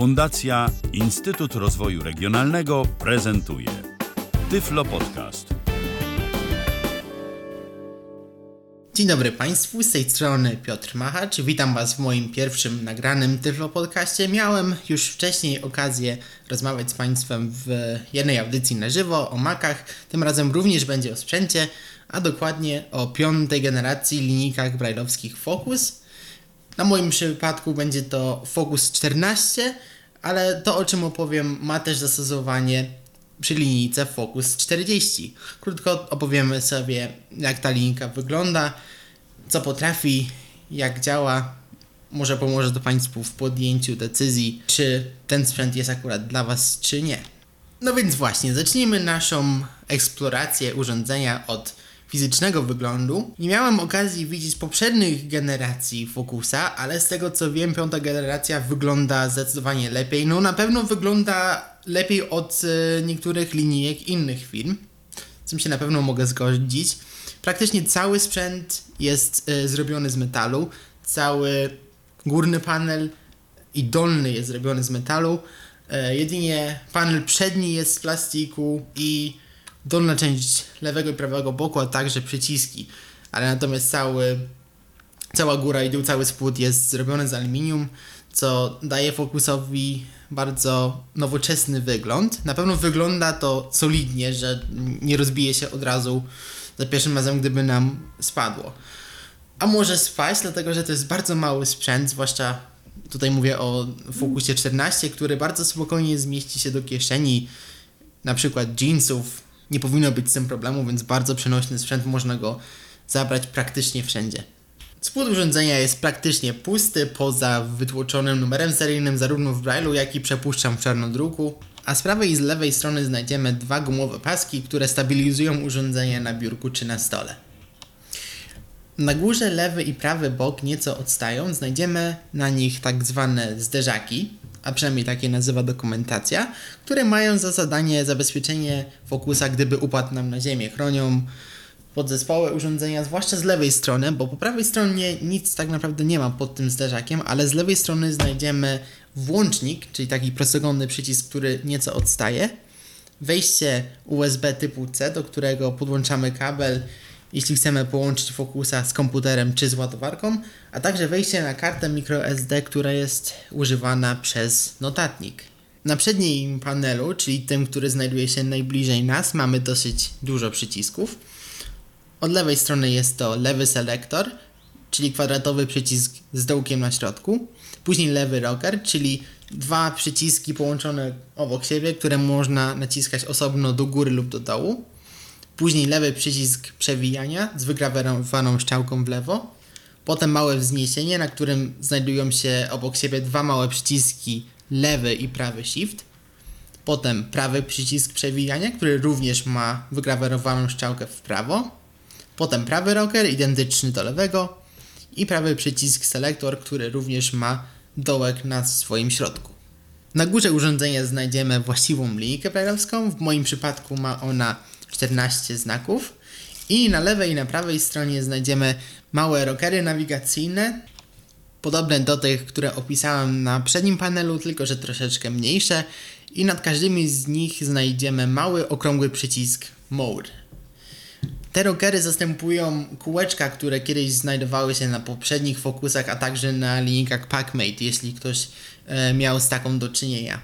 Fundacja Instytut Rozwoju Regionalnego prezentuje Tyflo Podcast. Dzień dobry Państwu, z tej strony Piotr Machacz. Witam Was w moim pierwszym nagranym Tyflo Podcaście. Miałem już wcześniej okazję rozmawiać z Państwem w jednej audycji na żywo o makach. Tym razem również będzie o sprzęcie, a dokładnie o piątej generacji linijkach brajlowskich Focus. Na moim przypadku będzie to Focus 14, ale to o czym opowiem ma też zastosowanie przy linijce Focus 40. Krótko opowiemy sobie jak ta linijka wygląda, co potrafi, jak działa. Może pomoże to Państwu w podjęciu decyzji, czy ten sprzęt jest akurat dla Was, czy nie. No więc właśnie, zacznijmy naszą eksplorację urządzenia od fizycznego wyglądu. Nie miałem okazji widzieć poprzednich generacji Focusa, ale z tego co wiem, piąta generacja wygląda zdecydowanie lepiej. No na pewno wygląda lepiej od y, niektórych linijek innych firm, z czym się na pewno mogę zgodzić. Praktycznie cały sprzęt jest y, zrobiony z metalu, cały górny panel i dolny jest zrobiony z metalu. Y, jedynie panel przedni jest z plastiku i dolna część lewego i prawego boku, a także przyciski. Ale natomiast cały, cała góra i dół, cały spód jest zrobiony z aluminium, co daje Focusowi bardzo nowoczesny wygląd. Na pewno wygląda to solidnie, że nie rozbije się od razu za pierwszym razem, gdyby nam spadło. A może spaść, dlatego że to jest bardzo mały sprzęt, zwłaszcza tutaj mówię o Focusie 14, który bardzo spokojnie zmieści się do kieszeni, na przykład jeansów. Nie powinno być z tym problemu, więc bardzo przenośny sprzęt, można go zabrać praktycznie wszędzie. Spód urządzenia jest praktycznie pusty, poza wytłoczonym numerem seryjnym zarówno w Braille'u, jak i przepuszczam w czarnodruku. A z prawej i z lewej strony znajdziemy dwa gumowe paski, które stabilizują urządzenie na biurku czy na stole. Na górze lewy i prawy bok nieco odstają, znajdziemy na nich tak zwane zderzaki, a przynajmniej takie nazywa dokumentacja, które mają za zadanie zabezpieczenie fokusa, gdyby upadł nam na ziemię. Chronią podzespoły urządzenia, zwłaszcza z lewej strony, bo po prawej stronie nic tak naprawdę nie ma pod tym zderzakiem, ale z lewej strony znajdziemy włącznik, czyli taki prostokątny przycisk, który nieco odstaje, wejście USB typu C, do którego podłączamy kabel, jeśli chcemy połączyć Focusa z komputerem czy z ładowarką, a także wejście na kartę microSD, która jest używana przez notatnik. Na przednim panelu, czyli tym, który znajduje się najbliżej nas, mamy dosyć dużo przycisków. Od lewej strony jest to lewy selektor, czyli kwadratowy przycisk z dołkiem na środku. Później lewy rocker, czyli dwa przyciski połączone obok siebie, które można naciskać osobno do góry lub do dołu. Później lewy przycisk przewijania z wygrawerowaną strzałką w lewo. Potem małe wzniesienie, na którym znajdują się obok siebie dwa małe przyciski lewy i prawy shift. Potem prawy przycisk przewijania, który również ma wygrawerowaną strzałkę w prawo. Potem prawy rocker, identyczny do lewego. I prawy przycisk selektor, który również ma dołek na swoim środku. Na górze urządzenia znajdziemy właściwą linijkę brailleowską. W moim przypadku ma ona 14 znaków. I na lewej i na prawej stronie znajdziemy małe rockery nawigacyjne, podobne do tych, które opisałem na przednim panelu, tylko że troszeczkę mniejsze. I nad każdymi z nich znajdziemy mały, okrągły przycisk Mode. Te rockery zastępują kółeczka, które kiedyś znajdowały się na poprzednich fokusach, a także na linijkach PackMate, jeśli ktoś e, miał z taką do czynienia.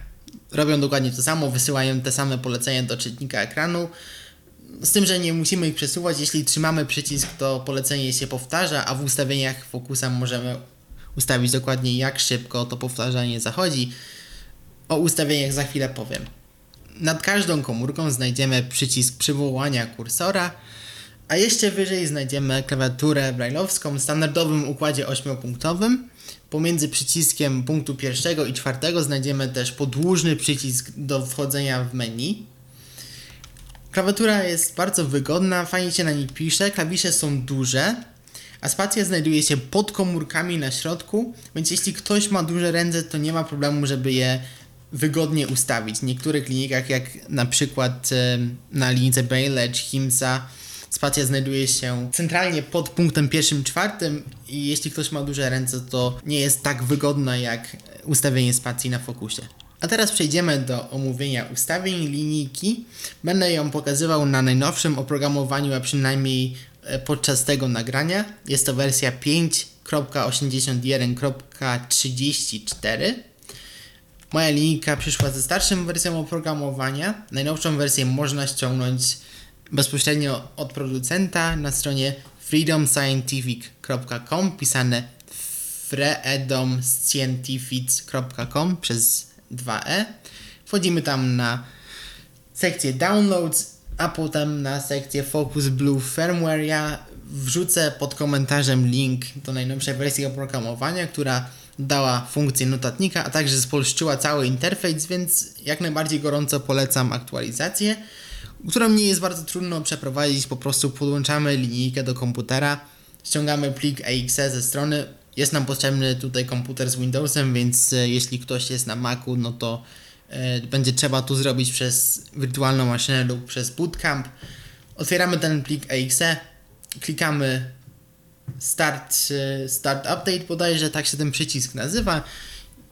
Robią dokładnie to samo, wysyłają te same polecenia do czytnika ekranu, z tym, że nie musimy ich przesuwać. Jeśli trzymamy przycisk, to polecenie się powtarza, a w ustawieniach fokusa możemy ustawić dokładnie jak szybko to powtarzanie zachodzi. O ustawieniach za chwilę powiem. Nad każdą komórką znajdziemy przycisk przywołania kursora, a jeszcze wyżej znajdziemy klawiaturę brailleowską w standardowym układzie 8-punktowym. Pomiędzy przyciskiem punktu pierwszego i czwartego znajdziemy też podłużny przycisk do wchodzenia w menu. Klawiatura jest bardzo wygodna, fajnie się na niej pisze, klawisze są duże, a spacja znajduje się pod komórkami na środku, więc jeśli ktoś ma duże ręce, to nie ma problemu, żeby je wygodnie ustawić. W niektórych linijkach, jak na przykład na linijce Braille czy Himsa, spacja znajduje się centralnie pod punktem pierwszym, czwartym i jeśli ktoś ma duże ręce, to nie jest tak wygodna jak ustawienie spacji na fokusie. A teraz przejdziemy do omówienia ustawień linijki. Będę ją pokazywał na najnowszym oprogramowaniu, a przynajmniej e, podczas tego nagrania. Jest to wersja 5.81.34. Moja linijka przyszła ze starszą wersją oprogramowania. Najnowszą wersję można ściągnąć bezpośrednio od producenta na stronie freedomscientific.com pisane freedomscientific.com przez 2e. Wchodzimy tam na sekcję downloads, a potem na sekcję Focus Blue Firmware. Ja wrzucę pod komentarzem link do najnowszej wersji oprogramowania, która dała funkcję notatnika, a także spolszczyła cały interfejs, więc jak najbardziej gorąco polecam aktualizację, którą nie jest bardzo trudno przeprowadzić. Po prostu podłączamy linijkę do komputera, ściągamy plik exe ze strony. Jest nam potrzebny tutaj komputer z Windowsem, więc e, jeśli ktoś jest na Macu, no to e, będzie trzeba to zrobić przez wirtualną maszynę lub przez bootcamp. Otwieramy ten plik exe, klikamy start, e, start update bodajże, tak się ten przycisk nazywa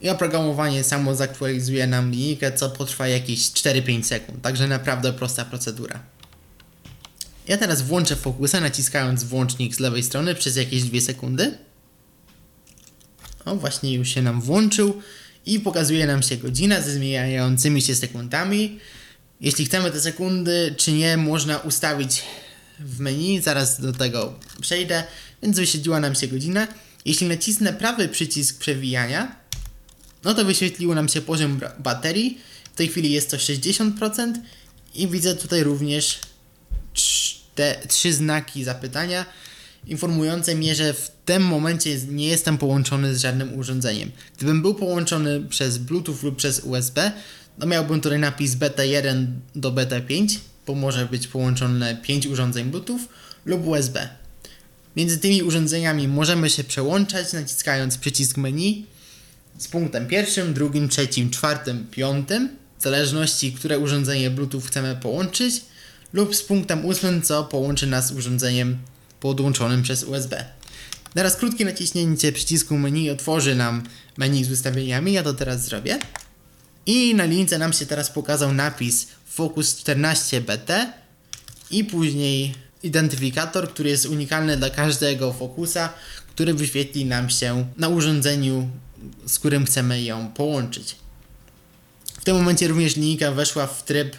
i oprogramowanie samo zaktualizuje nam linijkę, co potrwa jakieś 4-5 sekund, także naprawdę prosta procedura. Ja teraz włączę fokusa naciskając włącznik z lewej strony przez jakieś 2 sekundy. O, właśnie już się nam włączył i pokazuje nam się godzina ze zmieniającymi się sekundami. Jeśli chcemy te sekundy czy nie, można ustawić w menu, zaraz do tego przejdę, więc wyświetliła nam się godzina. Jeśli nacisnę prawy przycisk przewijania, no to wyświetlił nam się poziom baterii. W tej chwili jest to 60% i widzę tutaj również te trzy znaki zapytania informujące mnie, że w tym momencie nie jestem połączony z żadnym urządzeniem. Gdybym był połączony przez Bluetooth lub przez USB, no miałbym tutaj napis beta 1 do beta 5, bo może być połączone 5 urządzeń Bluetooth lub USB. Między tymi urządzeniami możemy się przełączać naciskając przycisk menu z punktem pierwszym, drugim, trzecim, czwartym, piątym, w zależności, które urządzenie Bluetooth chcemy połączyć, lub z punktem ósmym, co połączy nas z urządzeniem podłączonym przez USB. Teraz krótkie naciśnięcie przycisku menu otworzy nam menu z ustawieniami, ja to teraz zrobię. I na lince nam się teraz pokazał napis Focus 14BT i później identyfikator, który jest unikalny dla każdego fokusa, który wyświetli nam się na urządzeniu z którym chcemy ją połączyć. W tym momencie również linijka weszła w tryb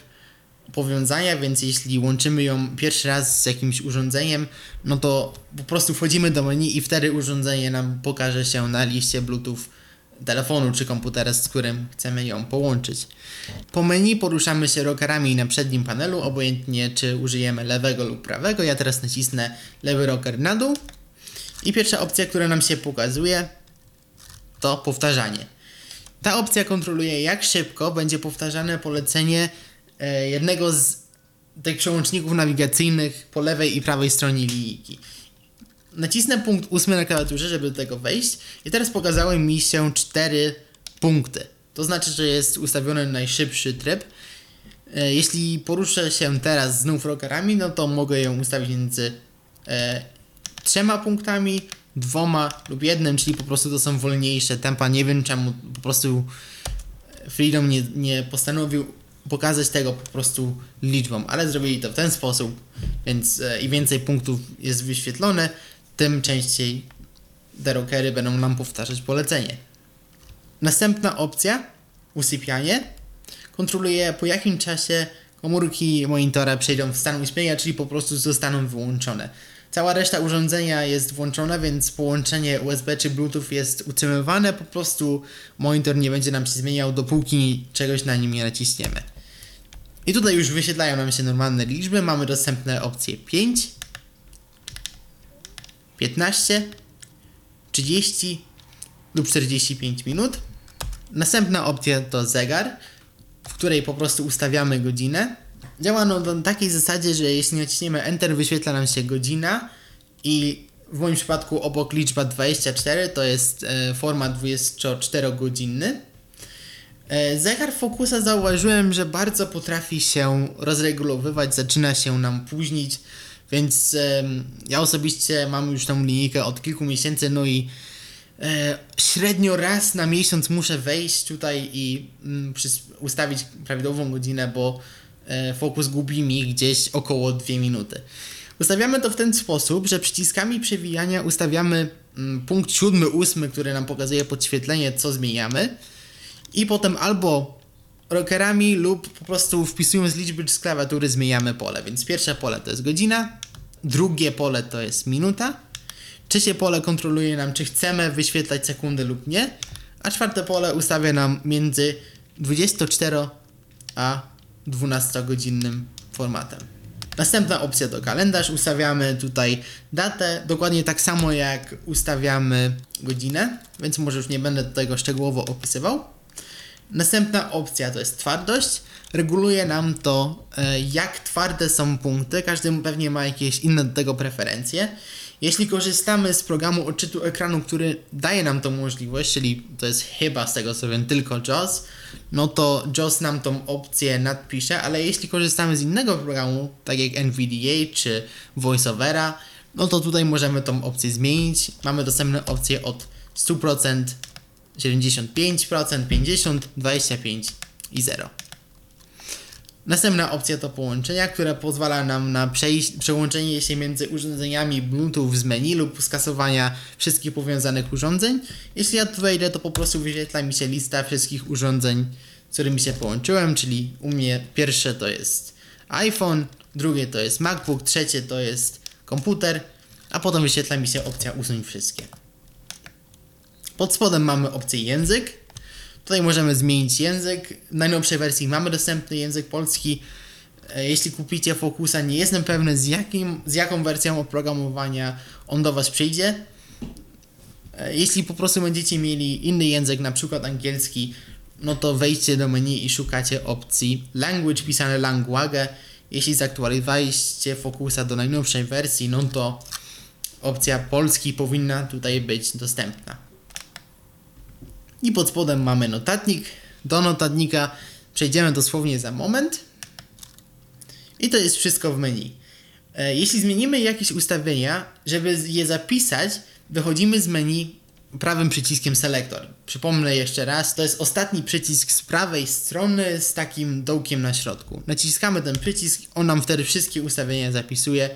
powiązania, więc jeśli łączymy ją pierwszy raz z jakimś urządzeniem, no to po prostu wchodzimy do menu i wtedy urządzenie nam pokaże się na liście Bluetooth telefonu czy komputera, z którym chcemy ją połączyć. Po menu poruszamy się rockerami na przednim panelu, obojętnie czy użyjemy lewego lub prawego. Ja teraz nacisnę lewy rocker na dół i pierwsza opcja, która nam się pokazuje to powtarzanie. Ta opcja kontroluje jak szybko będzie powtarzane polecenie jednego z tych przełączników nawigacyjnych po lewej i prawej stronie linijki. Nacisnę punkt 8 na klawiaturze, żeby do tego wejść i teraz pokazały mi się cztery punkty. To znaczy, że jest ustawiony najszybszy tryb. E, jeśli poruszę się teraz znów rockerami, no to mogę ją ustawić między e, trzema punktami, dwoma lub jednym, czyli po prostu to są wolniejsze tempa. Nie wiem czemu po prostu Freedom nie, nie postanowił pokazać tego po prostu liczbą, ale zrobili to w ten sposób, więc e, im więcej punktów jest wyświetlone, tym częściej te rockery będą nam powtarzać polecenie. Następna opcja, usypianie, kontroluje po jakim czasie komórki monitora przejdą w stan uśpienia, czyli po prostu zostaną wyłączone. Cała reszta urządzenia jest włączona, więc połączenie USB czy Bluetooth jest utrzymywane. Po prostu monitor nie będzie nam się zmieniał, dopóki czegoś na nim nie naciśniemy. I tutaj już wyświetlają nam się normalne liczby. Mamy dostępne opcje 5, 15, 30 lub 45 minut. Następna opcja to zegar, w której po prostu ustawiamy godzinę Działa no na takiej zasadzie, że jeśli naciśniemy Enter, wyświetla nam się godzina i w moim przypadku obok liczba 24 to jest e, format 24-godzinny. E, zegar Focusa zauważyłem, że bardzo potrafi się rozregulowywać, zaczyna się nam późnić, więc ja osobiście mam już tą linijkę od kilku miesięcy, no i E, średnio raz na miesiąc muszę wejść tutaj i mm, ustawić prawidłową godzinę, bo e, fokus gubi mi gdzieś około 2 minuty. Ustawiamy to w ten sposób, że przyciskami przewijania ustawiamy mm, punkt 7, 8, który nam pokazuje podświetlenie, co zmieniamy. I potem albo rockerami lub po prostu wpisując liczby z klawiatury zmieniamy pole. Więc pierwsze pole to jest godzina, drugie pole to jest minuta, trzecie pole kontroluje nam, czy chcemy wyświetlać sekundy lub nie, a czwarte pole ustawia nam między 24 a 12 godzinnym formatem. Następna opcja to kalendarz. Ustawiamy tutaj datę, dokładnie tak samo jak ustawiamy godzinę, więc może już nie będę tego szczegółowo opisywał. Następna opcja to jest twardość. Reguluje nam to, e, jak twarde są punkty. Każdy pewnie ma jakieś inne do tego preferencje. Jeśli korzystamy z programu odczytu ekranu, który daje nam tą możliwość, czyli to jest chyba z tego co wiem tylko JAWS, no to JAWS nam tą opcję nadpisze, ale jeśli korzystamy z innego programu, tak jak NVDA czy VoiceOvera, no to tutaj możemy tą opcję zmienić. Mamy dostępne opcje od 100%, 75%, 50%, 25% i 0%. Następna opcja to połączenia, które pozwala nam na przełączenie się między urządzeniami Bluetooth z menu lub skasowania wszystkich powiązanych urządzeń. Jeśli ja tu wejdę, to po prostu wyświetla mi się lista wszystkich urządzeń, z którymi się połączyłem, czyli u mnie pierwsze to jest iPhone, drugie to jest MacBook, trzecie to jest komputer, a potem wyświetla mi się opcja usuń wszystkie. Pod spodem mamy opcję język. Tutaj możemy zmienić język. W najnowszej wersji mamy dostępny język polski. E, Jeśli kupicie Focusa, nie jestem pewny z, jakim, z jaką wersją oprogramowania on do Was przyjdzie. E, Jeśli po prostu będziecie mieli inny język, na przykład angielski, no to wejdźcie do menu i szukacie opcji language, pisane language. Jeśli zaktualizowaliście Focusa do najnowszej wersji, no to opcja polski powinna tutaj być dostępna. I pod spodem mamy notatnik. Do notatnika przejdziemy dosłownie za moment. I to jest wszystko w menu. E, Jeśli zmienimy jakieś ustawienia, żeby je zapisać, wychodzimy z menu prawym przyciskiem Selector. Przypomnę jeszcze raz, to jest ostatni przycisk z prawej strony z takim dołkiem na środku. Naciskamy ten przycisk, on nam wtedy wszystkie ustawienia zapisuje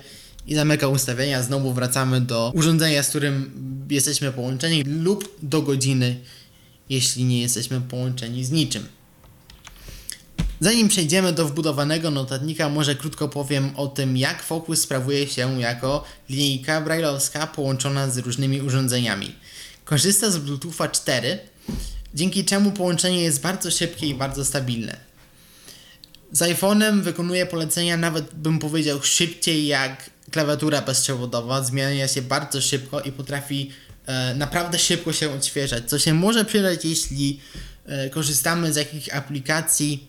i zamyka ustawienia. Znowu wracamy do urządzenia, z którym jesteśmy połączeni lub do godziny, jeśli nie jesteśmy połączeni z niczym. Zanim przejdziemy do wbudowanego notatnika, może krótko powiem o tym, jak Focus sprawuje się jako linijka brailleowska połączona z różnymi urządzeniami. Korzysta z Bluetootha 4, dzięki czemu połączenie jest bardzo szybkie i bardzo stabilne. Z iPhone'em wykonuje polecenia nawet bym powiedział szybciej jak klawiatura bezprzewodowa, zmienia się bardzo szybko i potrafi naprawdę szybko się odświeżać, co się może przydać jeśli e, korzystamy z jakichś aplikacji,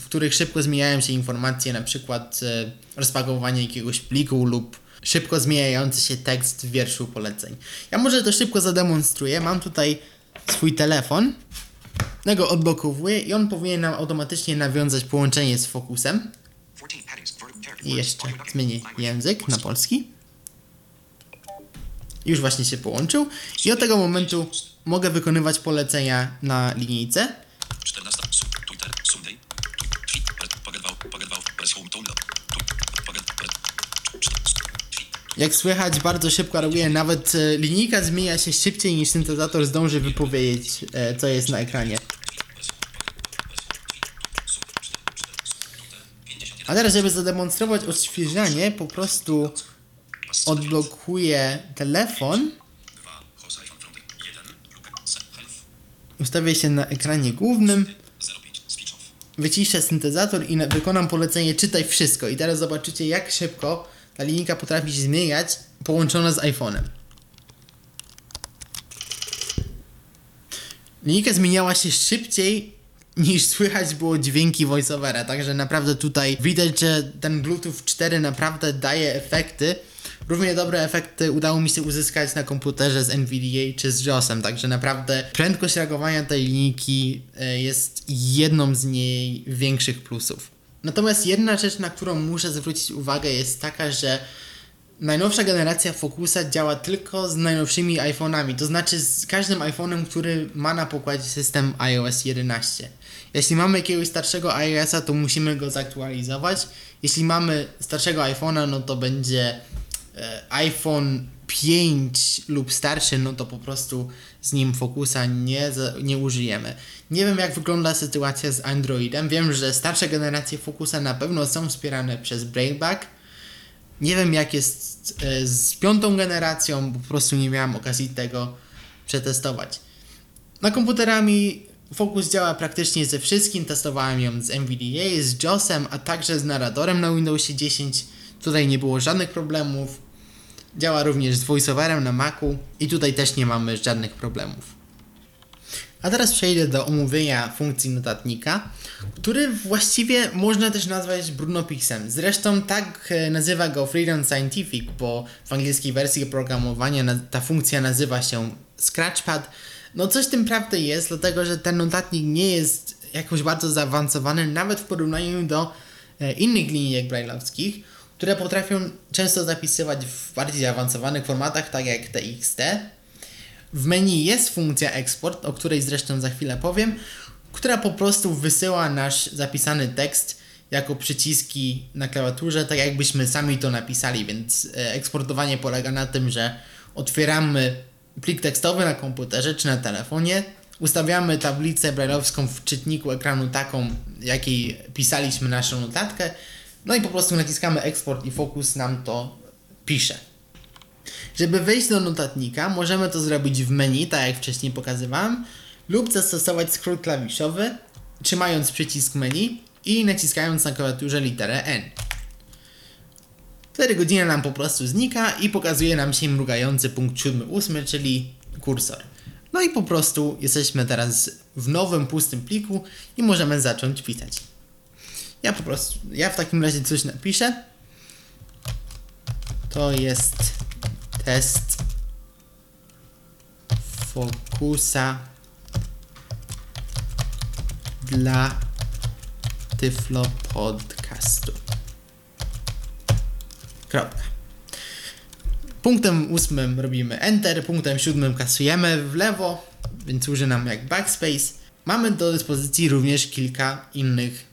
w których szybko zmieniają się informacje, na przykład e, rozpakowanie jakiegoś pliku lub szybko zmieniający się tekst w wierszu poleceń. Ja może to szybko zademonstruję. Mam tutaj swój telefon, ja go odblokowuję i on powinien nam automatycznie nawiązać połączenie z Focusem. I jeszcze zmienię język na polski. Już właśnie się połączył i od tego momentu mogę wykonywać polecenia na linijce. 14. Su, Twitter, Sunday, tu, tweet, red, pogerwał, pogerwał, press home, tone, tu, poger, red, tweet, Jak słychać, bardzo szybko reaguje. Nawet e, linijka zmienia się szybciej niż syntezator zdąży wypowiedzieć, e, co jest na ekranie. A teraz, żeby zademonstrować odświeżanie, po prostu odblokuję telefon, 2, host iPhone from the 1, Luke, se, health, ustawię się na ekranie głównym, 05, switch off, wyciszę syntezator i na- wykonam polecenie czytaj wszystko. I teraz zobaczycie, jak szybko ta linijka potrafi się zmieniać połączona z iPhone'em. Linijka zmieniała się szybciej niż słychać było dźwięki voiceovera, także naprawdę tutaj widać, że ten Bluetooth 4 naprawdę daje efekty. Równie dobre efekty udało mi się uzyskać na komputerze z NVDA czy z JOSem, także naprawdę prędkość reagowania tej linijki e, jest jedną z jej większych plusów. Natomiast jedna rzecz, na którą muszę zwrócić uwagę jest taka, że Najnowsza generacja Focusa działa tylko z najnowszymi iPhone'ami, to znaczy z każdym iPhone'em, który ma na pokładzie system iOS 11. Jeśli mamy jakiegoś starszego iOS-a, to musimy go zaktualizować. Jeśli mamy starszego iPhone'a, no to będzie iPhone 5 lub starszy, no to po prostu z nim Focusa nie, nie użyjemy. Nie wiem jak wygląda sytuacja z Androidem. Wiem, że starsze generacje Focusa na pewno są wspierane przez Brailleback. Nie wiem jak jest e, z piątą generacją, po prostu nie miałem okazji tego przetestować. Na komputerami Focus działa praktycznie ze wszystkim. Testowałem ją z NVDA, z JOSem, a także z narratorem na Windowsie 10. Tutaj nie było żadnych problemów. Działa również z VoiceOverem na Macu i tutaj też nie mamy żadnych problemów. A teraz przejdę do omówienia funkcji notatnika, który właściwie można też nazwać Brunopixem. Zresztą tak e, nazywa go Freedom Scientific, bo w angielskiej wersji oprogramowania ta funkcja nazywa się Scratchpad. No coś tym prawdy jest, dlatego że ten notatnik nie jest jakoś bardzo zaawansowany, nawet w porównaniu do e, innych linijek brailleowskich, które potrafią często zapisywać w bardziej zaawansowanych formatach, tak jak TXT. W menu jest funkcja export, o której zresztą za chwilę powiem, która po prostu wysyła nasz zapisany tekst jako przyciski na klawiaturze, tak jakbyśmy sami to napisali, więc e, eksportowanie polega na tym, że otwieramy plik tekstowy na komputerze czy na telefonie, ustawiamy tablicę brailleowską w czytniku ekranu taką, jakiej pisaliśmy naszą notatkę, no i po prostu naciskamy eksport i Focus nam to pisze. Żeby wejść do notatnika, możemy to zrobić w menu, tak jak wcześniej pokazywałem, lub zastosować skrót klawiszowy, trzymając przycisk menu i naciskając na klawiaturze literę N. Wtedy godzina nam po prostu znika i pokazuje nam się mrugający punkt 7-8, czyli kursor. No i po prostu jesteśmy teraz w nowym, pustym pliku i możemy zacząć pisać. Ja po prostu, ja w takim razie coś napiszę. To jest test Focusa dla Tyflo Podcastu. Kropka. Punktem ósmym robimy Enter, punktem siódmym kasujemy w lewo, więc służy nam jak backspace. Mamy do dyspozycji również kilka innych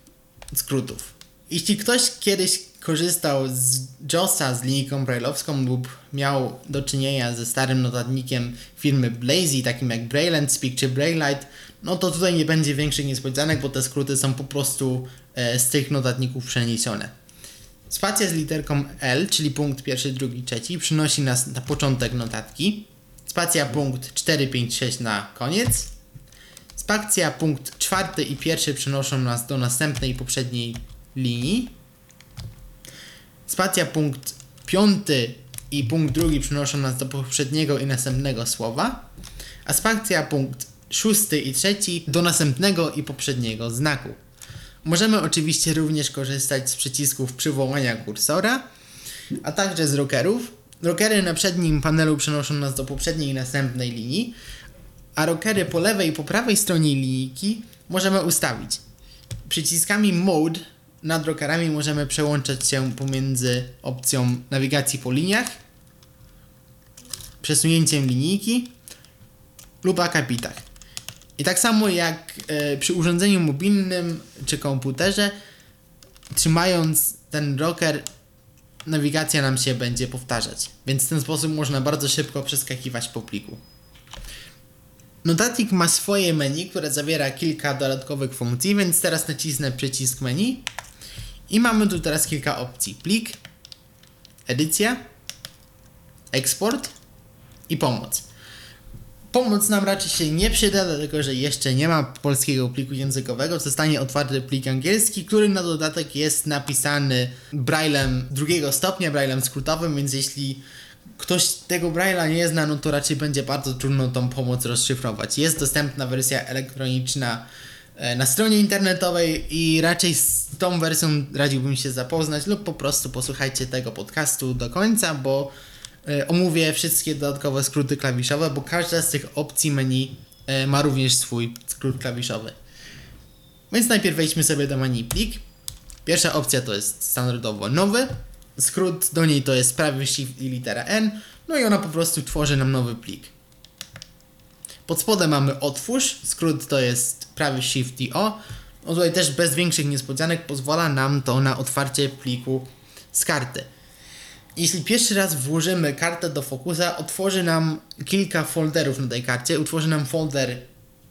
skrótów. Jeśli ktoś kiedyś korzystał z JOSa z linijką brailleowską lub miał do czynienia ze starym notatnikiem firmy Blazy, takim jak Brailleland Speak czy Braillite, no to tutaj nie będzie większych niespodzianek, bo te skróty są po prostu e, z tych notatników przeniesione. Spacja z literką L, czyli punkt pierwszy, drugi, trzeci, przynosi nas na początek notatki. Spacja punkt 4, 5, 6 na koniec. Spacja punkt czwarty i pierwszy przenoszą nas do następnej i poprzedniej linii. Spacja punkt piąty i punkt drugi przenoszą nas do poprzedniego i następnego słowa. A spacja punkt szósty i trzeci do następnego i poprzedniego znaku. Możemy oczywiście również korzystać z przycisków przywołania kursora, a także z rockerów. Rockery na przednim panelu przenoszą nas do poprzedniej i następnej linii, a rockery po lewej i po prawej stronie linijki możemy ustawić. Przyciskami Mode nad rockerami możemy przełączać się pomiędzy opcją nawigacji po liniach, przesunięciem linijki lub akapitach. I tak samo jak e, przy urządzeniu mobilnym czy komputerze, trzymając ten rocker, nawigacja nam się będzie powtarzać. Więc w ten sposób można bardzo szybko przeskakiwać po pliku. Notatnik ma swoje menu, które zawiera kilka dodatkowych funkcji, więc teraz nacisnę przycisk menu i mamy tu teraz kilka opcji. Plik, edycja, eksport i pomoc. Pomoc nam raczej się nie przyda, dlatego że jeszcze nie ma polskiego pliku językowego. Zostanie otwarty plik angielski, który na dodatek jest napisany braillem drugiego stopnia, braillem skrótowym, więc jeśli ktoś tego braille'a nie zna, no to raczej będzie bardzo trudno tą pomoc rozszyfrować. Jest dostępna wersja elektroniczna e, na stronie internetowej i raczej z tą wersją radziłbym się zapoznać lub po prostu posłuchajcie tego podcastu do końca, bo e, omówię wszystkie dodatkowe skróty klawiszowe, bo każda z tych opcji menu e, ma również swój skrót klawiszowy. Więc najpierw wejdźmy sobie do menu plik. Pierwsza opcja to jest standardowo nowy, skrót do niej to jest prawy shift i litera N, no i ona po prostu tworzy nam nowy plik. Pod spodem mamy otwórz, skrót to jest prawy shift i O. No tutaj też bez większych niespodzianek pozwala nam to na otwarcie pliku z karty. Jeśli pierwszy raz włożymy kartę do Focusa, otworzy nam kilka folderów na tej karcie. Utworzy nam folder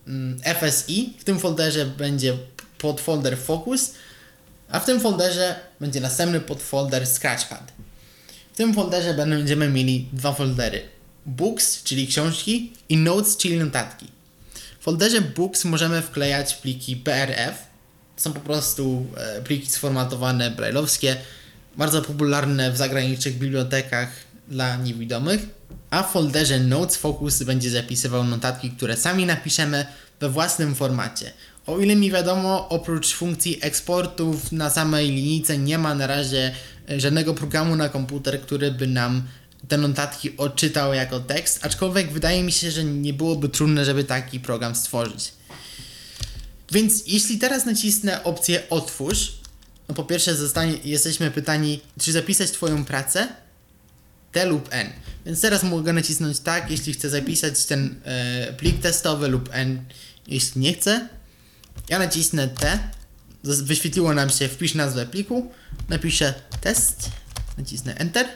mm, FSI. W tym folderze będzie podfolder Focus, a w tym folderze będzie następny podfolder Scratchpad. W tym folderze będziemy mieli dwa foldery. Books, czyli książki i Notes, czyli notatki. W folderze Books możemy wklejać pliki BRF. To są po prostu e, pliki sformatowane brailleowskie, bardzo popularne w zagranicznych bibliotekach dla niewidomych. A w folderze Notes Focus będzie zapisywał notatki, które sami napiszemy we własnym formacie. O ile mi wiadomo, oprócz funkcji eksportów na samej linijce nie ma na razie e, żadnego programu na komputer, który by nam te notatki odczytał jako tekst, aczkolwiek wydaje mi się, że nie byłoby trudne, żeby taki program stworzyć. Więc jeśli teraz nacisnę opcję otwórz, no po pierwsze zostanie, jesteśmy pytani, czy zapisać Twoją pracę, T lub N. Więc teraz mogę nacisnąć tak, jeśli chcę zapisać ten e, plik testowy lub N, jeśli nie chcę. Ja nacisnę T, wyświetliło nam się wpisz nazwę pliku, napiszę test, nacisnę Enter.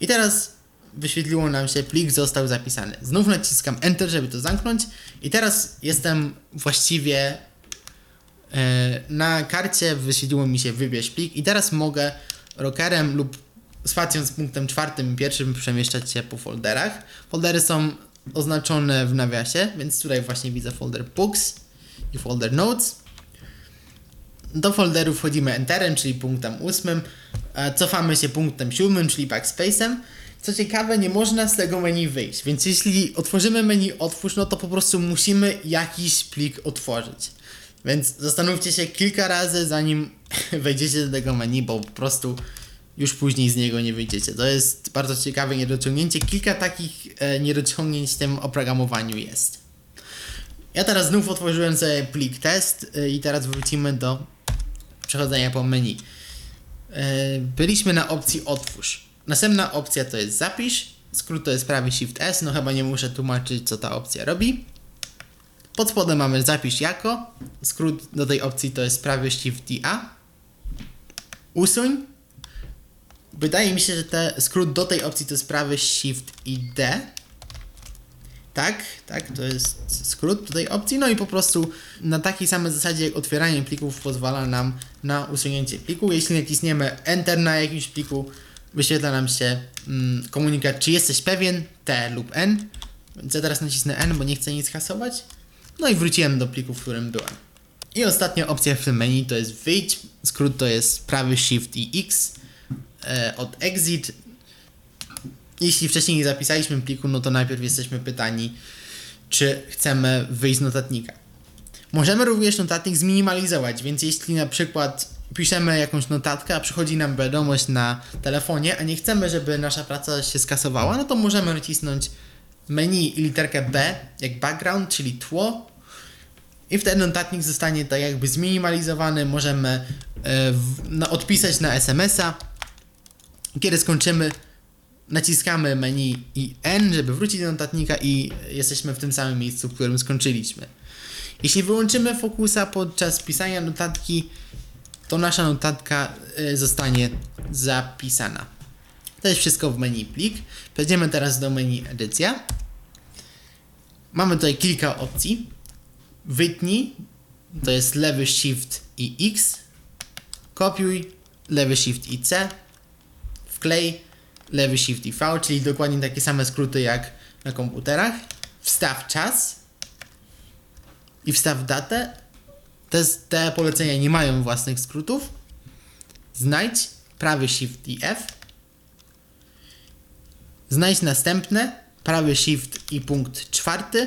I teraz wyświetliło nam się plik został zapisany. Znów naciskam Enter, żeby to zamknąć. I teraz jestem właściwie e, na karcie wyświetliło mi się wybierz plik. I teraz mogę rockerem lub spacją z punktem czwartym i pierwszym przemieszczać się po folderach. Foldery są oznaczone w nawiasie, więc tutaj właśnie widzę folder Books i folder Notes. Do folderu wchodzimy Enterem, czyli punktem ósmym, e, cofamy się punktem siódmym, czyli Backspace'em. Co ciekawe, nie można z tego menu wyjść, więc jeśli otworzymy menu otwórz, no to po prostu musimy jakiś plik otworzyć. Więc zastanówcie się kilka razy, zanim wejdziecie do tego menu, bo po prostu już później z niego nie wyjdziecie. To jest bardzo ciekawe niedociągnięcie. Kilka takich e, niedociągnięć w tym oprogramowaniu jest. Ja teraz znów otworzyłem sobie plik test y, i teraz wrócimy do przechodzenia po menu. Y, Byliśmy na opcji otwórz. Następna opcja to jest zapisz. Skrót to jest prawy Shift S. No chyba nie muszę tłumaczyć, co ta opcja robi. Pod spodem mamy zapisz jako. Skrót do tej opcji to jest prawy Shift A. Usuń. Wydaje mi się, że te, skrót do tej opcji to jest prawy Shift i D. Tak, tak, to jest skrót tej opcji. No i po prostu na takiej samej zasadzie jak otwieranie plików pozwala nam na usunięcie pliku. Jeśli nacisniemy Enter na jakimś pliku, wyświetla nam się mm, komunikat, czy jesteś pewien, T lub N. Więc ja teraz nacisnę N, bo nie chcę nic kasować. No i wróciłem do pliku, w którym byłem. I ostatnia opcja w tym menu to jest wyjdź. Skrót to jest prawy Shift i X. E, od exit jeśli wcześniej nie zapisaliśmy pliku, no to najpierw jesteśmy pytani, czy chcemy wyjść z notatnika. Możemy również notatnik zminimalizować, więc jeśli na przykład piszemy jakąś notatkę, a przychodzi nam wiadomość na telefonie, a nie chcemy, żeby nasza praca się skasowała, no to możemy nacisnąć menu i literkę B, jak background, czyli tło, i wtedy notatnik zostanie tak jakby zminimalizowany. Możemy e, w, no, odpisać na SMS-a. Kiedy skończymy, naciskamy menu i N, żeby wrócić do notatnika i jesteśmy w tym samym miejscu, w którym skończyliśmy. Jeśli wyłączymy fokusa podczas pisania notatki, to nasza notatka y, zostanie zapisana. To jest wszystko w menu plik. Przejdziemy teraz do menu edycja. Mamy tutaj kilka opcji. Wytnij, to jest lewy shift i X. Kopiuj, lewy shift i C. Wklej, lewy shift i V, czyli dokładnie takie same skróty jak na komputerach. Wstaw czas i wstaw datę. Te, te polecenia nie mają własnych skrótów. Znajdź prawy shift i F. Znajdź następne, prawy shift i punkt czwarty.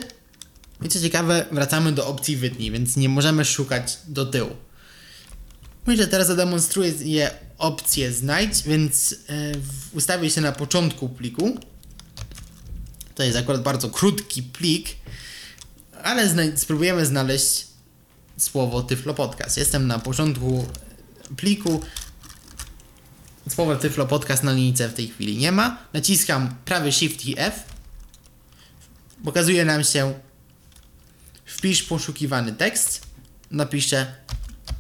I co ciekawe, wracamy do opcji wytnij, więc nie możemy szukać do tyłu. Myślę, że teraz zademonstruję opcję znajdź, więc yy, ustawię się na początku pliku. To jest akurat bardzo krótki plik, ale zna spróbujemy znaleźć słowo Tyflo Podcast. Jestem na początku pliku. słowa Tyflo Podcast na linijce w tej chwili nie ma. Naciskam prawy Shift i F. Pokazuje nam się wpisz poszukiwany tekst. Napiszę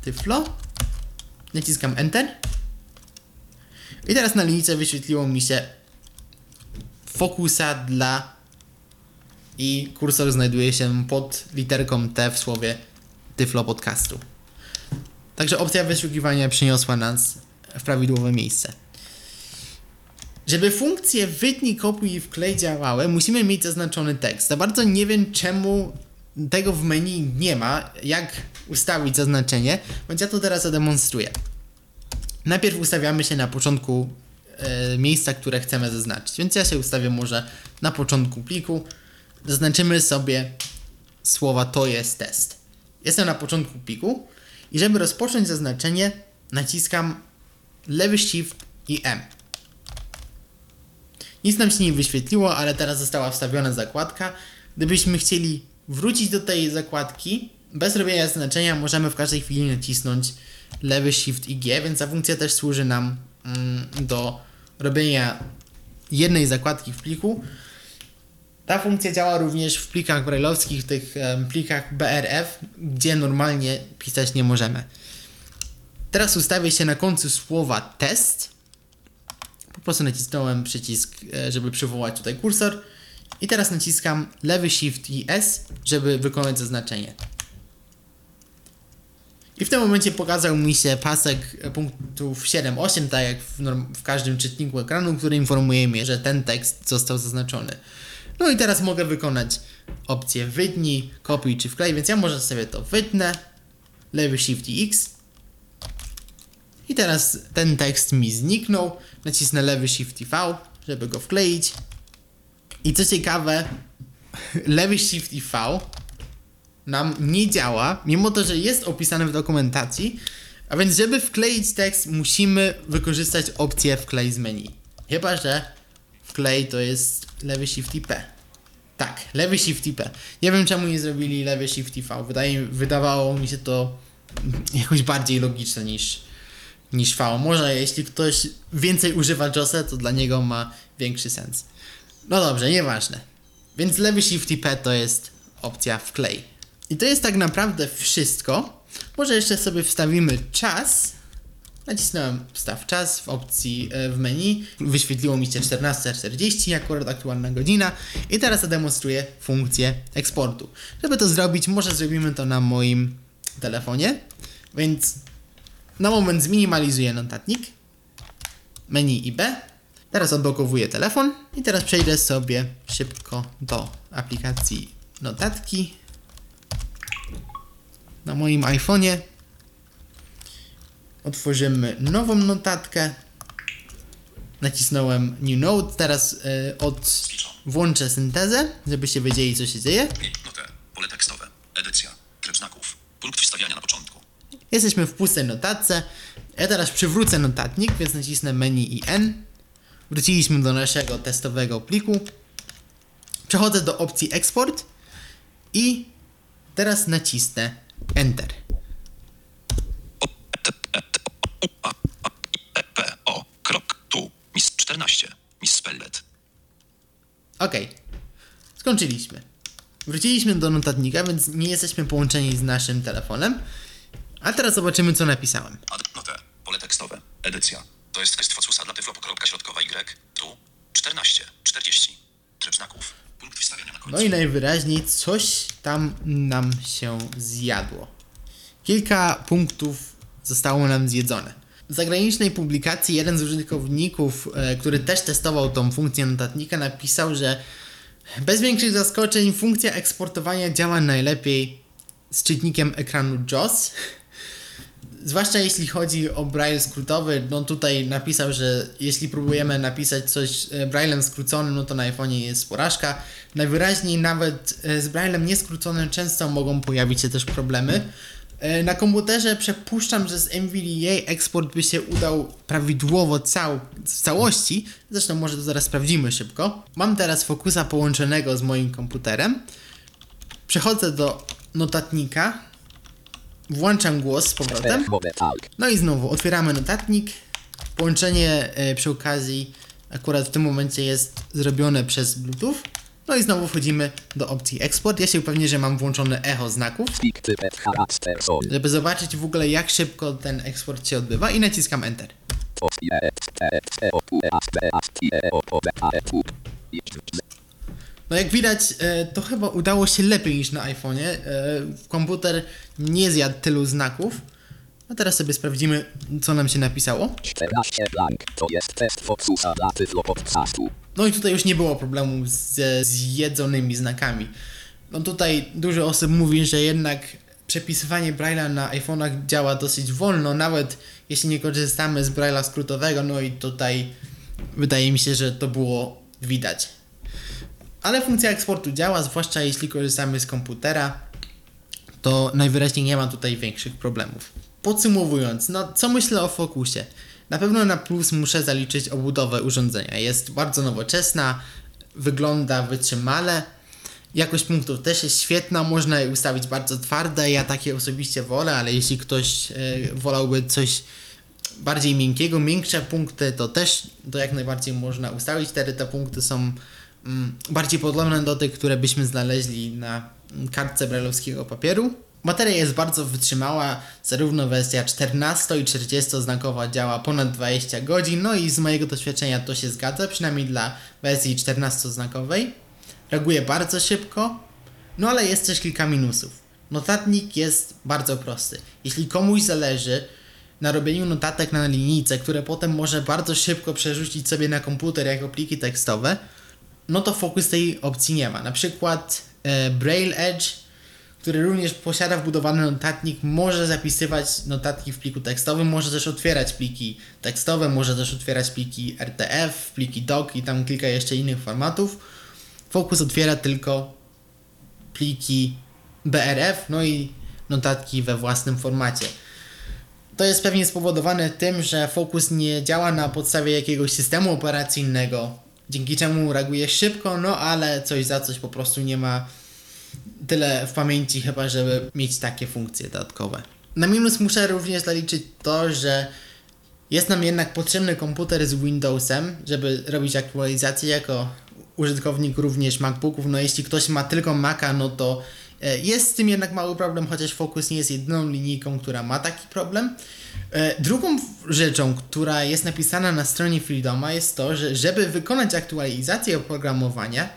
Tyflo. Naciskam Enter. I teraz na linijce wyświetliło mi się fokusa dla i kursor znajduje się pod literką T w słowie Tyflo Podcastu. Także opcja wyszukiwania przyniosła nas w prawidłowe miejsce. Żeby funkcje wytnij, kopiuj i wklej działały, musimy mieć zaznaczony tekst. Za bardzo nie wiem, czemu tego w menu nie ma, jak ustawić zaznaczenie, więc ja to teraz zademonstruję. Najpierw ustawiamy się na początku e, miejsca, które chcemy zaznaczyć, więc ja się ustawię może na początku pliku. Zaznaczymy sobie słowa to jest test. Jestem na początku pliku i żeby rozpocząć zaznaczenie, naciskam lewy shift i M. Nic nam się nie wyświetliło, ale teraz została wstawiona zakładka. Gdybyśmy chcieli wrócić do tej zakładki, bez robienia zaznaczenia możemy w każdej chwili nacisnąć lewy shift i G, więc ta funkcja też służy nam mm, do robienia jednej zakładki w pliku. Ta funkcja działa również w plikach brailleowskich, tych plikach BRF, gdzie normalnie pisać nie możemy. Teraz ustawię się na końcu słowa test. Po prostu nacisnąłem przycisk, e, żeby przywołać tutaj kursor. I teraz naciskam lewy shift i S, żeby wykonać zaznaczenie. I w tym momencie pokazał mi się pasek punktów 7-8, tak jak w, w każdym czytniku ekranu, który informuje mnie, że ten tekst został zaznaczony. No i teraz mogę wykonać opcję wytnij, kopiuj czy wklej, więc ja może sobie to wytnę, lewy shift i X. I teraz ten tekst mi zniknął, nacisnę lewy shift i V, żeby go wkleić. I co ciekawe, lewy shift i V nam nie działa, mimo to, że jest opisane w dokumentacji. A więc, żeby wkleić tekst, musimy wykorzystać opcję wklej z menu. Chyba, że wklej to jest lewy shift i P. Tak, lewy shift i P. Nie wiem, czemu nie zrobili lewy shift i V. Wydaje, wydawało mi się to jakoś bardziej logiczne niż, niż V. Może jeśli ktoś więcej używa JOSa, to dla niego ma większy sens. No dobrze, nieważne. Więc lewy shift i P to jest opcja wklej. I to jest tak naprawdę wszystko. Może jeszcze sobie wstawimy czas. Nacisnąłem wstaw czas w opcji e, w menu. Wyświetliło mi się 14.40 akurat aktualna godzina. I teraz zademonstruję funkcję eksportu. Żeby to zrobić, może zrobimy to na moim telefonie. Więc na moment zminimalizuję notatnik. Menu i B. Teraz odblokowuję telefon i teraz przejdę sobie szybko do aplikacji notatki na moim iPhone'ie. Otworzymy nową notatkę. Nacisnąłem New Note. Teraz y, od włączę syntezę, żebyście wiedzieli co się dzieje. Notę. Pole tekstowe. Edycja. Tryb znaków. Punkt wstawiania na początku. Jesteśmy w pustej notatce. Ja teraz przywrócę notatnik, więc nacisnę menu i N. Wróciliśmy do naszego testowego pliku. Przechodzę do opcji Export i teraz nacisnę Enter. O, krok, tu. Miss 14. Miss Spellet. Ok. Skończyliśmy. Wróciliśmy do notatnika, więc nie jesteśmy połączeni z naszym telefonem. A teraz zobaczymy, co napisałem. Notę. Pole tekstowe. Edycja. To jest tekst Focusa dla Tyflo, kropka środkowa Y. Tu. 14. 40. Tryb znaków. No i najwyraźniej coś tam nam się zjadło. Kilka punktów zostało nam zjedzone. W zagranicznej publikacji jeden z użytkowników, e, który też testował tą funkcję notatnika, napisał, że bez większych zaskoczeń funkcja eksportowania działa najlepiej z czytnikiem ekranu JOS. Zwłaszcza jeśli chodzi o braille skrótowy, no tutaj napisał, że jeśli próbujemy napisać coś e, braillem skróconym, no to na iPhone'ie jest porażka. Najwyraźniej nawet e, z braillem nieskróconym często mogą pojawić się też problemy. E, Na komputerze przypuszczam, że z NVDA eksport by się udał prawidłowo cał, w całości. Zresztą może to zaraz sprawdzimy szybko. Mam teraz Focusa połączonego z moim komputerem. Przechodzę do notatnika. Włączam głos z powrotem. No i znowu otwieramy notatnik Połączenie e, przy okazji akurat w tym momencie jest zrobione przez Bluetooth. No i znowu wchodzimy do opcji Export. Ja się upewnię, że mam włączone echo znaków, żeby zobaczyć w ogóle jak szybko ten eksport się odbywa i naciskam Enter. No jak widać, e, to chyba udało się lepiej niż na iPhone'ie. E, Komputer nie zjadł tylu znaków. A teraz sobie sprawdzimy, co nam się napisało. 14 blank. To jest test Focusa dla Tyflo Podcastu. No i tutaj już nie było problemu ze zjedzonymi znakami. No tutaj dużo osób mówi, że jednak przepisywanie Braille'a na iPhone'ach działa dosyć wolno, nawet jeśli nie korzystamy z Braille'a skrótowego, no i tutaj wydaje mi się, że to było widać. Ale funkcja eksportu działa, zwłaszcza jeśli korzystamy z komputera, to najwyraźniej nie ma tutaj większych problemów. Podsumowując, no co myślę o Focusie? Na pewno na plus muszę zaliczyć obudowę urządzenia. Jest bardzo nowoczesna, wygląda wytrzymale. Jakość punktów też jest świetna, można je ustawić bardzo twarde. Ja takie osobiście wolę, ale jeśli ktoś e, wolałby coś bardziej miękkiego, miększe punkty, to też to jak najbardziej można ustawić. Wtedy te punkty są bardziej podobne do tych, które byśmy znaleźli na mm, kartce brajlowskiego papieru. Bateria jest bardzo wytrzymała, zarówno wersja 14 i 40 znakowa działa ponad 20 godzin, no i z mojego doświadczenia to się zgadza, przynajmniej dla wersji 14 znakowej. Reaguje bardzo szybko, no ale jest też kilka minusów. Notatnik jest bardzo prosty. Jeśli komuś zależy na robieniu notatek na linijce, które potem może bardzo szybko przerzucić sobie na komputer jako pliki tekstowe, no to Focus tej opcji nie ma. Na przykład e, Braille Edge, który również posiada wbudowany notatnik, może zapisywać notatki w pliku tekstowym, może też otwierać pliki tekstowe, może też otwierać pliki RTF, pliki doc i tam kilka jeszcze innych formatów. Focus otwiera tylko pliki BRF, no i notatki we własnym formacie. To jest pewnie spowodowane tym, że Focus nie działa na podstawie jakiegoś systemu operacyjnego, dzięki czemu reaguje szybko, no ale coś za coś po prostu nie ma tyle w pamięci chyba, żeby mieć takie funkcje dodatkowe. Na minus muszę również zaliczyć to, że jest nam jednak potrzebny komputer z Windowsem, żeby robić aktualizacje jako użytkownik również MacBooków. No jeśli ktoś ma tylko Maca, no to e, jest z tym jednak mały problem, chociaż Focus nie jest jedyną linijką, która ma taki problem. E, Drugą rzeczą, która jest napisana na stronie Freedoma jest to, że żeby wykonać aktualizację oprogramowania,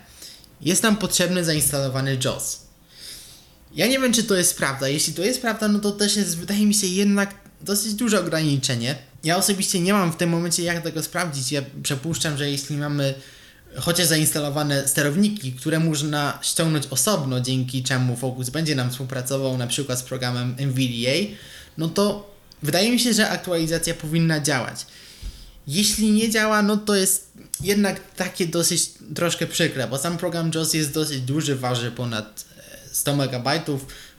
jest nam potrzebny zainstalowany JAWS. Ja nie wiem, czy to jest prawda. Jeśli to jest prawda, no to też jest, wydaje mi się, jednak dosyć duże ograniczenie. Ja osobiście nie mam w tym momencie jak tego sprawdzić. Ja przypuszczam, że jeśli mamy chociaż zainstalowane sterowniki, które można ściągnąć osobno, dzięki czemu Focus będzie nam współpracował na przykład z programem NVDA, no to wydaje mi się, że aktualizacja powinna działać. Jeśli nie działa, no to jest jednak takie dosyć troszkę przykre, bo sam program JAWS jest dosyć duży, waży ponad e, 100 MB,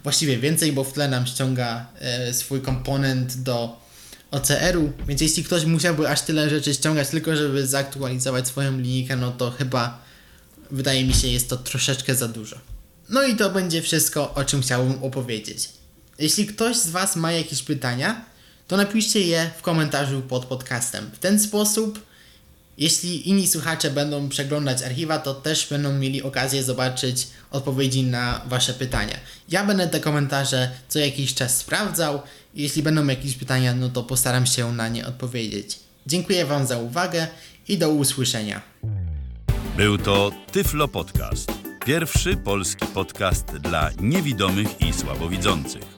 właściwie więcej, bo w tle nam ściąga e, swój komponent do OCR-u, więc jeśli ktoś musiałby aż tyle rzeczy ściągać tylko, żeby zaktualizować swoją linijkę, no to chyba wydaje mi się jest to troszeczkę za dużo. No i to będzie wszystko, o czym chciałbym opowiedzieć. Jeśli ktoś z Was ma jakieś pytania, to napiszcie je w komentarzu pod podcastem. W ten sposób, jeśli inni słuchacze będą przeglądać archiwa, to też będą mieli okazję zobaczyć odpowiedzi na Wasze pytania. Ja będę te komentarze co jakiś czas sprawdzał. Jeśli będą jakieś pytania, no to postaram się na nie odpowiedzieć. Dziękuję Wam za uwagę i do usłyszenia. Był to Tyflo Podcast. Pierwszy polski podcast dla niewidomych i słabowidzących.